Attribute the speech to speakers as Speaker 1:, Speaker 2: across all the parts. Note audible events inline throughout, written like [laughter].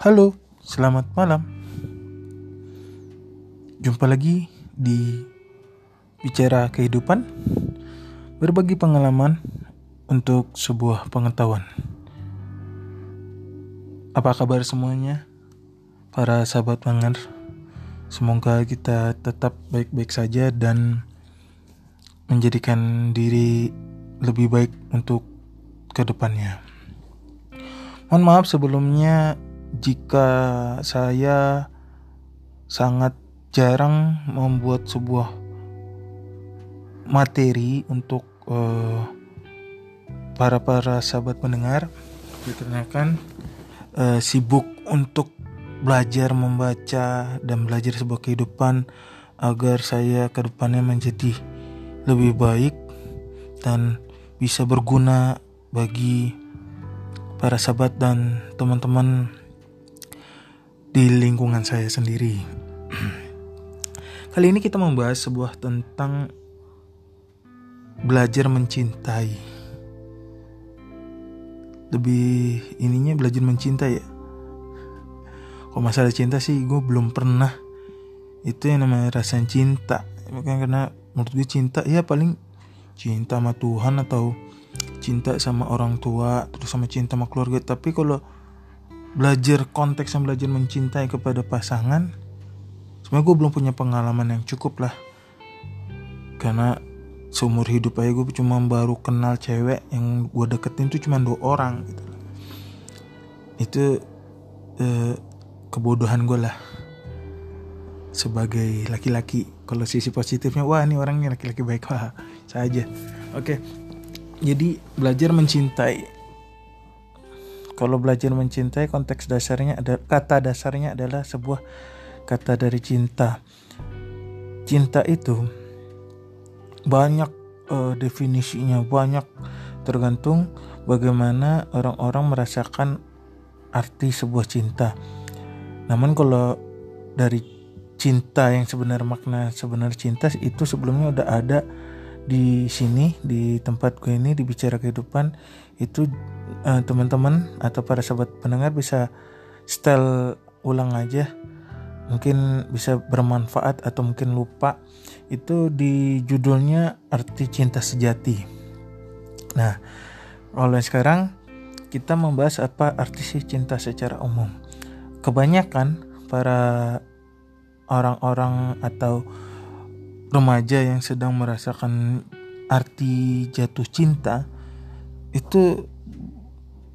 Speaker 1: Halo, selamat malam. Jumpa lagi di Bicara Kehidupan, berbagi pengalaman untuk sebuah pengetahuan. Apa kabar semuanya, para sahabat pendengar? Semoga kita tetap baik-baik saja dan menjadikan diri lebih baik untuk ke depannya. Mohon maaf sebelumnya jika saya sangat jarang membuat sebuah materi untuk uh, para para sahabat pendengar dikarenakan uh, sibuk untuk belajar membaca dan belajar sebuah kehidupan agar saya ke depannya menjadi lebih baik dan bisa berguna bagi para sahabat dan teman-teman di lingkungan saya sendiri. Kali ini kita membahas sebuah tentang belajar mencintai. Lebih ininya belajar mencintai ya. Kalau masalah cinta sih gue belum pernah itu yang namanya rasa cinta. Makanya karena menurut gue cinta ya paling cinta sama Tuhan atau cinta sama orang tua terus sama cinta sama keluarga tapi kalau belajar konteks yang belajar mencintai kepada pasangan sebenarnya gue belum punya pengalaman yang cukup lah. Karena seumur hidup aja gue cuma baru kenal cewek yang gue deketin tuh cuma dua orang gitu. Itu eh, kebodohan gue lah. Sebagai laki-laki kalau sisi positifnya wah ini orangnya laki-laki baik wah saja. Oke jadi belajar mencintai kalau belajar mencintai konteks dasarnya ada kata dasarnya adalah sebuah kata dari cinta. Cinta itu banyak uh, definisinya banyak tergantung bagaimana orang-orang merasakan arti sebuah cinta. Namun kalau dari cinta yang sebenarnya makna sebenarnya cinta itu sebelumnya udah ada di sini di tempat gue ini di bicara kehidupan itu uh, teman-teman atau para sahabat pendengar bisa setel ulang aja. Mungkin bisa bermanfaat atau mungkin lupa. Itu di judulnya arti cinta sejati. Nah oleh sekarang kita membahas apa arti sih cinta secara umum. Kebanyakan para orang-orang atau remaja yang sedang merasakan arti jatuh cinta itu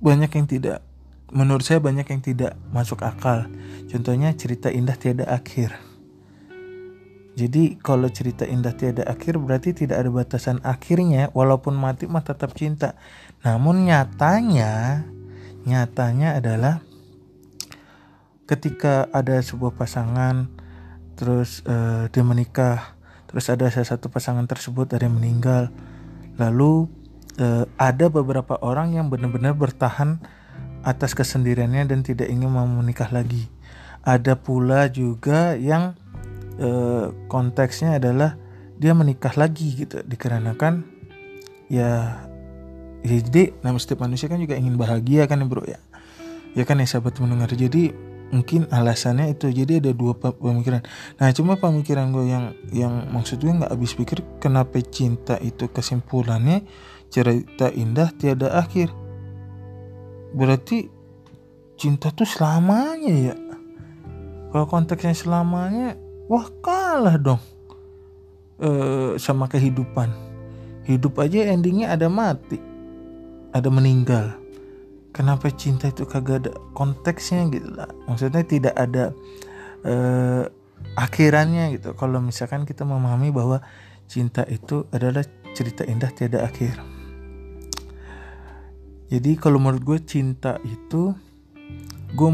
Speaker 1: banyak yang tidak menurut saya banyak yang tidak masuk akal. Contohnya cerita indah tiada akhir. Jadi kalau cerita indah tiada akhir berarti tidak ada batasan akhirnya walaupun mati mah tetap cinta. Namun nyatanya nyatanya adalah ketika ada sebuah pasangan terus uh, dia menikah terus ada salah satu pasangan tersebut ada meninggal. Lalu eh, ada beberapa orang yang benar-benar bertahan atas kesendiriannya dan tidak ingin mau menikah lagi. Ada pula juga yang eh, konteksnya adalah dia menikah lagi gitu dikarenakan ya, ya jadi nama setiap manusia kan juga ingin bahagia kan bro ya? Ya kan ya sahabat mendengar jadi mungkin alasannya itu. Jadi ada dua pemikiran. Nah cuma pemikiran gue yang yang maksud gue nggak habis pikir kenapa cinta itu kesimpulannya cerita indah tiada akhir. Berarti cinta tuh selamanya ya. Kalau konteksnya selamanya wah kalah dong e, sama kehidupan. Hidup aja endingnya ada mati ada meninggal kenapa cinta itu kagak ada konteksnya gitu lah. Maksudnya tidak ada uh, akhirannya gitu. Kalau misalkan kita memahami bahwa cinta itu adalah cerita indah tiada akhir. Jadi kalau menurut gue cinta itu gue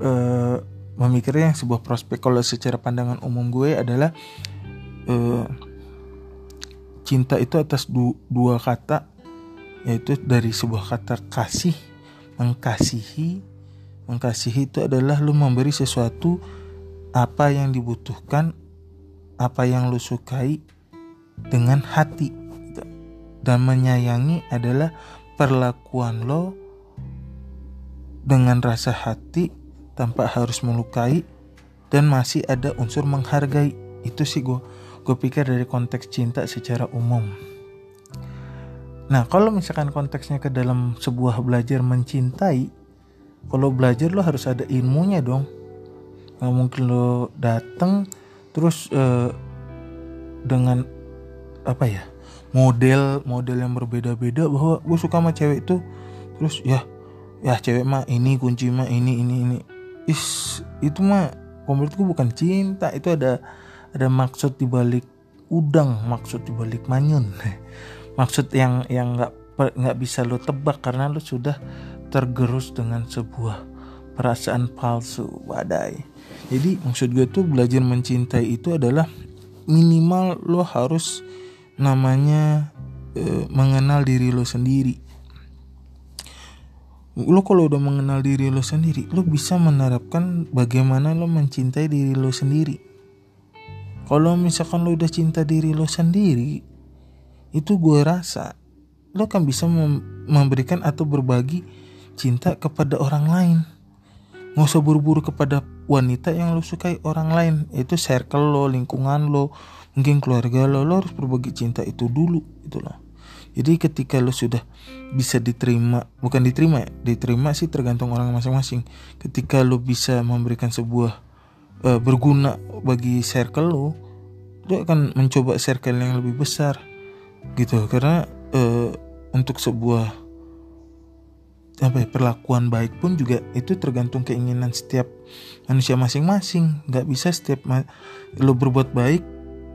Speaker 1: uh, memikirnya yang sebuah prospek. Kalau secara pandangan umum gue adalah uh, cinta itu atas du dua kata yaitu dari sebuah kata kasih mengkasihi. Mengkasihi itu adalah lu memberi sesuatu apa yang dibutuhkan apa yang lu sukai dengan hati. Dan menyayangi adalah perlakuan lo dengan rasa hati tanpa harus melukai dan masih ada unsur menghargai. Itu sih gue gue pikir dari konteks cinta secara umum nah kalau misalkan konteksnya ke dalam sebuah belajar mencintai kalau belajar lo harus ada ilmunya dong. Nggak mungkin lo dateng terus uh, dengan apa ya model model yang berbeda-beda bahwa gue suka sama cewek itu terus ya ya cewek mah ini kunci mah ini ini ini. Is itu mah menurutku bukan cinta itu ada ada maksud dibalik udang maksud dibalik manyun [laughs] maksud yang yang nggak nggak bisa lo tebak karena lo sudah tergerus dengan sebuah perasaan palsu badai. Jadi maksud gue tuh belajar mencintai itu adalah minimal lo harus namanya e, mengenal diri lo sendiri. Lo kalau udah mengenal diri lo sendiri lo bisa menerapkan bagaimana lo mencintai diri lo sendiri. Kalau misalkan lo udah cinta diri lo sendiri itu gue rasa. Lo kan bisa memberikan atau berbagi cinta kepada orang lain. Nggak usah buru-buru kepada wanita yang lo sukai orang lain. Itu circle lo lingkungan lo mungkin keluarga lo. Lo harus berbagi cinta itu dulu itu loh. Jadi ketika lo sudah bisa diterima bukan diterima ya diterima sih tergantung orang masing-masing. Ketika lo bisa memberikan sebuah uh, berguna bagi circle lo lo akan mencoba circle yang lebih besar gitu. Karena uh, untuk sebuah apa ya, perlakuan baik pun juga itu tergantung keinginan setiap manusia masing-masing. Nggak bisa setiap lo berbuat baik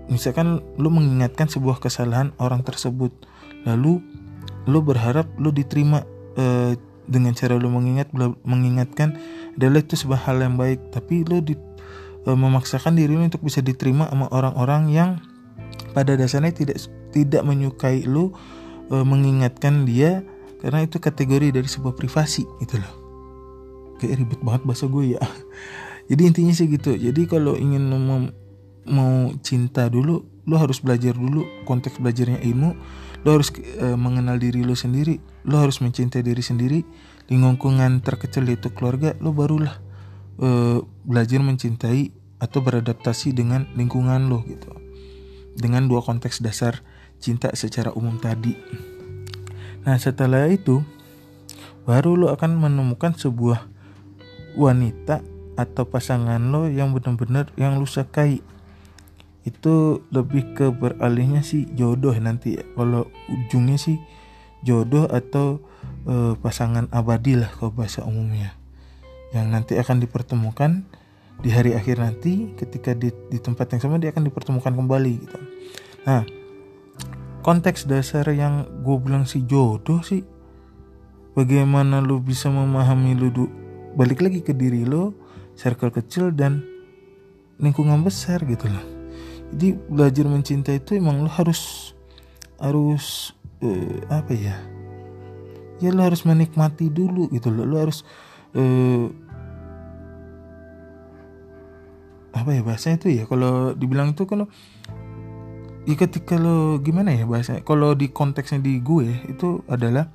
Speaker 1: misalkan lo mengingatkan sebuah kesalahan orang tersebut lalu lo berharap lo diterima eh, dengan cara lo mengingat mengingatkan adalah itu sebuah hal yang baik. Tapi lo di, eh, memaksakan diri lo untuk bisa diterima sama orang-orang yang pada dasarnya tidak tidak menyukai lo eh, mengingatkan dia karena itu kategori dari sebuah privasi gitu loh. Kayak ribet banget bahasa gue ya. [laughs] Jadi intinya sih gitu. Jadi kalau ingin mau, cinta dulu lo harus belajar dulu konteks belajarnya ilmu lo harus uh, mengenal diri lo sendiri lo harus mencintai diri sendiri. Lingkungan terkecil itu keluarga lo barulah uh, belajar mencintai atau beradaptasi dengan lingkungan lo gitu. Dengan dua konteks dasar cinta secara umum tadi. Nah setelah itu baru lo akan menemukan sebuah wanita atau pasangan lo yang benar-benar yang lo sukai. Itu lebih ke beralihnya sih jodoh nanti ya. Kalau ujungnya sih jodoh atau e, pasangan abadi lah kalau bahasa umumnya. Yang nanti akan dipertemukan di hari akhir nanti ketika di, di tempat yang sama dia akan dipertemukan kembali gitu. Nah konteks dasar yang gue bilang si jodoh sih. Bagaimana lu bisa memahami lu du- balik lagi ke diri lo circle kecil dan lingkungan besar gitu loh. Jadi belajar mencintai itu emang lo harus harus uh, apa ya? Ya lo harus menikmati dulu gitu loh. Lo harus uh, apa ya bahasanya itu ya? Kalau dibilang itu kalau ya ketika lo gimana ya bahasa? Kalau di konteksnya di gue itu adalah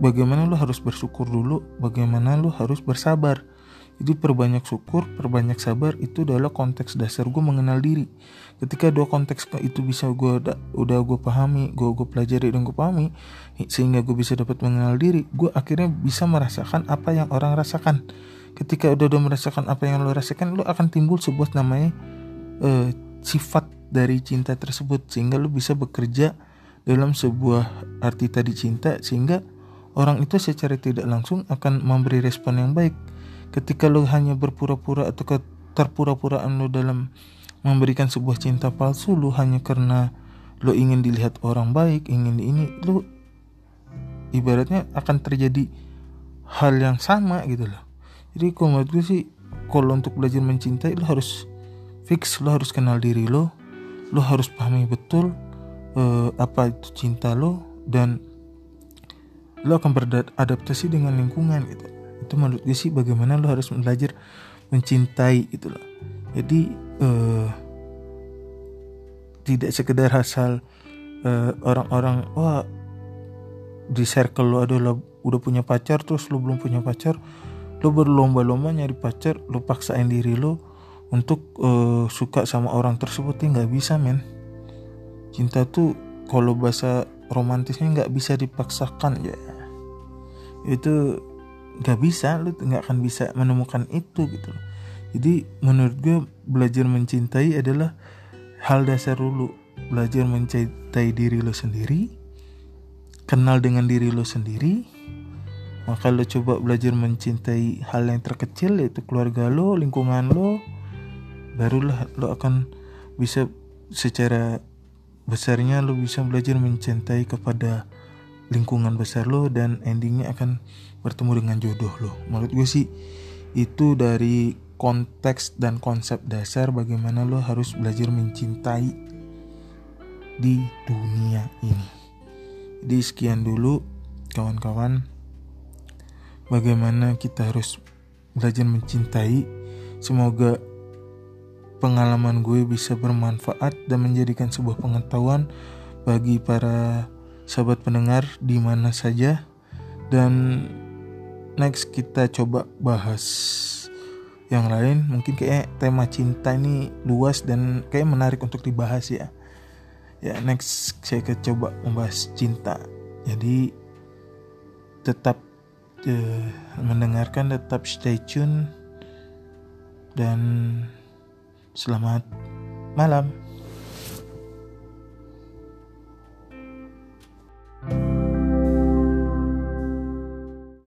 Speaker 1: bagaimana lo harus bersyukur dulu bagaimana lo harus bersabar. Jadi perbanyak syukur perbanyak sabar itu adalah konteks dasar gue mengenal diri. Ketika dua konteks itu bisa gue udah, udah gue pahami gue gue pelajari dan gue pahami sehingga gue bisa dapat mengenal diri gue akhirnya bisa merasakan apa yang orang rasakan. Ketika udah udah merasakan apa yang lo rasakan lo akan timbul sebuah namanya uh, sifat dari cinta tersebut sehingga lu bisa bekerja dalam sebuah arti tadi cinta sehingga orang itu secara tidak langsung akan memberi respon yang baik. Ketika lu hanya berpura-pura atau keterpura-puraan lu dalam memberikan sebuah cinta palsu lu hanya karena lu ingin dilihat orang baik ingin ini lu ibaratnya akan terjadi hal yang sama gitu loh. Jadi kalau menurut gue sih kalau untuk belajar mencintai lo harus fix lo harus kenal diri lo lo harus pahami betul uh, apa itu cinta lo dan lo akan beradaptasi dengan lingkungan gitu. Itu menurut gue sih bagaimana lo harus belajar mencintai gitu loh. Jadi uh, tidak sekedar asal uh, orang-orang wah di circle lo adalah udah punya pacar terus lo belum punya pacar lo berlomba-lomba nyari pacar lo paksain diri lo untuk uh, suka sama orang tersebut ya nggak bisa men. Cinta tuh kalau bahasa romantisnya nggak bisa dipaksakan ya. Itu nggak bisa lu nggak akan bisa menemukan itu gitu jadi menurut gue belajar mencintai adalah hal dasar dulu. Belajar mencintai diri lo sendiri kenal dengan diri lo sendiri. Maka lo coba belajar mencintai hal yang terkecil yaitu keluarga lo lingkungan lo barulah lo akan bisa secara besarnya lo bisa belajar mencintai kepada lingkungan besar lo dan endingnya akan bertemu dengan jodoh lo. Menurut gue sih itu dari konteks dan konsep dasar bagaimana lo harus belajar mencintai di dunia ini. Jadi sekian dulu kawan-kawan bagaimana kita harus belajar mencintai. Semoga pengalaman gue bisa bermanfaat dan menjadikan sebuah pengetahuan bagi para sahabat pendengar di mana saja. Dan next kita coba bahas yang lain. Mungkin kayak tema cinta ini luas dan kayak menarik untuk dibahas ya. Ya next saya coba membahas cinta. Jadi tetap uh, mendengarkan tetap stay tune. Dan Selamat malam.